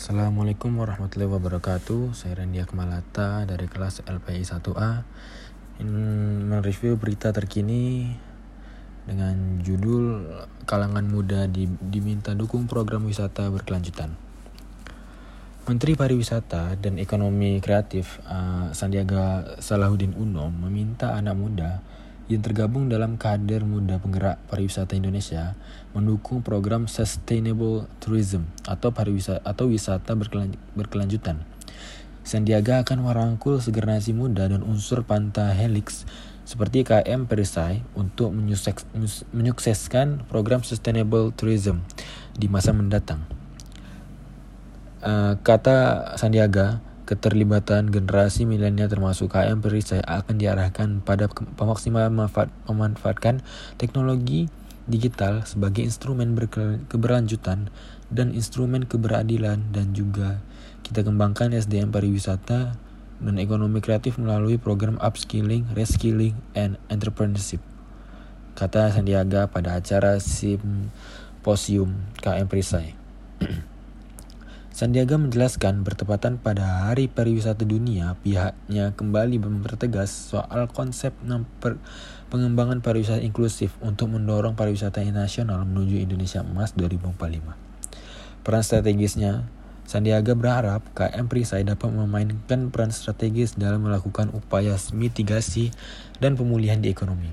Assalamualaikum warahmatullahi wabarakatuh. Saya Randia Kemalata dari kelas LPI 1A Ingin mereview berita terkini Dengan judul Kalangan muda diminta dukung program wisata berkelanjutan. Menteri Pariwisata dan Ekonomi Kreatif uh, Sandiaga Salahuddin Uno meminta anak muda yang tergabung dalam kader muda penggerak pariwisata Indonesia mendukung program Sustainable Tourism atau pariwisata atau wisata berkelanjutan. Sandiaga akan merangkul segenerasi muda dan unsur Panta Helix seperti KM Perisai untuk menyukseskan program Sustainable Tourism di masa mendatang. Uh, kata Sandiaga, Keterlibatan generasi milenial termasuk KM Perisai akan diarahkan pada pemaksimalan manfaat, memanfaatkan teknologi digital sebagai instrumen keberlanjutan dan instrumen keberadilan dan juga kita kembangkan SDM pariwisata dan ekonomi kreatif melalui program upskilling, reskilling, and entrepreneurship. Kata Sandiaga pada acara simposium KM Perisai. Sandiaga menjelaskan bertepatan pada Hari Pariwisata Dunia, pihaknya kembali mempertegas soal konsep pengembangan pariwisata inklusif untuk mendorong pariwisata nasional menuju Indonesia Emas 2045. Peran strategisnya, Sandiaga berharap KM Perisai dapat memainkan peran strategis dalam melakukan upaya mitigasi dan pemulihan di ekonomi.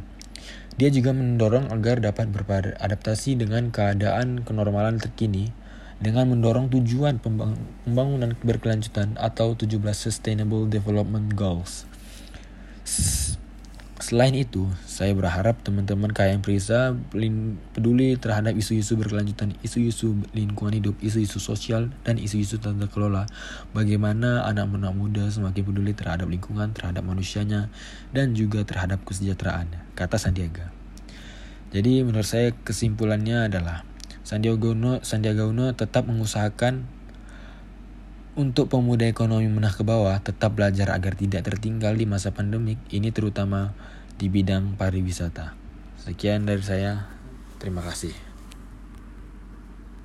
Dia juga mendorong agar dapat beradaptasi dengan keadaan kenormalan terkini dengan mendorong tujuan pembangunan berkelanjutan atau 17 Sustainable Development Goals. Selain itu, saya berharap teman-teman KM Prisa peduli terhadap isu-isu berkelanjutan, isu-isu lingkungan hidup, isu-isu sosial, dan isu-isu tata kelola. Bagaimana anak-anak muda semakin peduli terhadap lingkungan, terhadap manusianya, dan juga terhadap kesejahteraan, kata Sandiaga. Jadi menurut saya kesimpulannya adalah Sandiaga Uno, Sandiaga Uno tetap mengusahakan untuk pemuda ekonomi menah ke bawah tetap belajar agar tidak tertinggal di masa pandemik, ini terutama di bidang pariwisata. Sekian dari saya, terima kasih.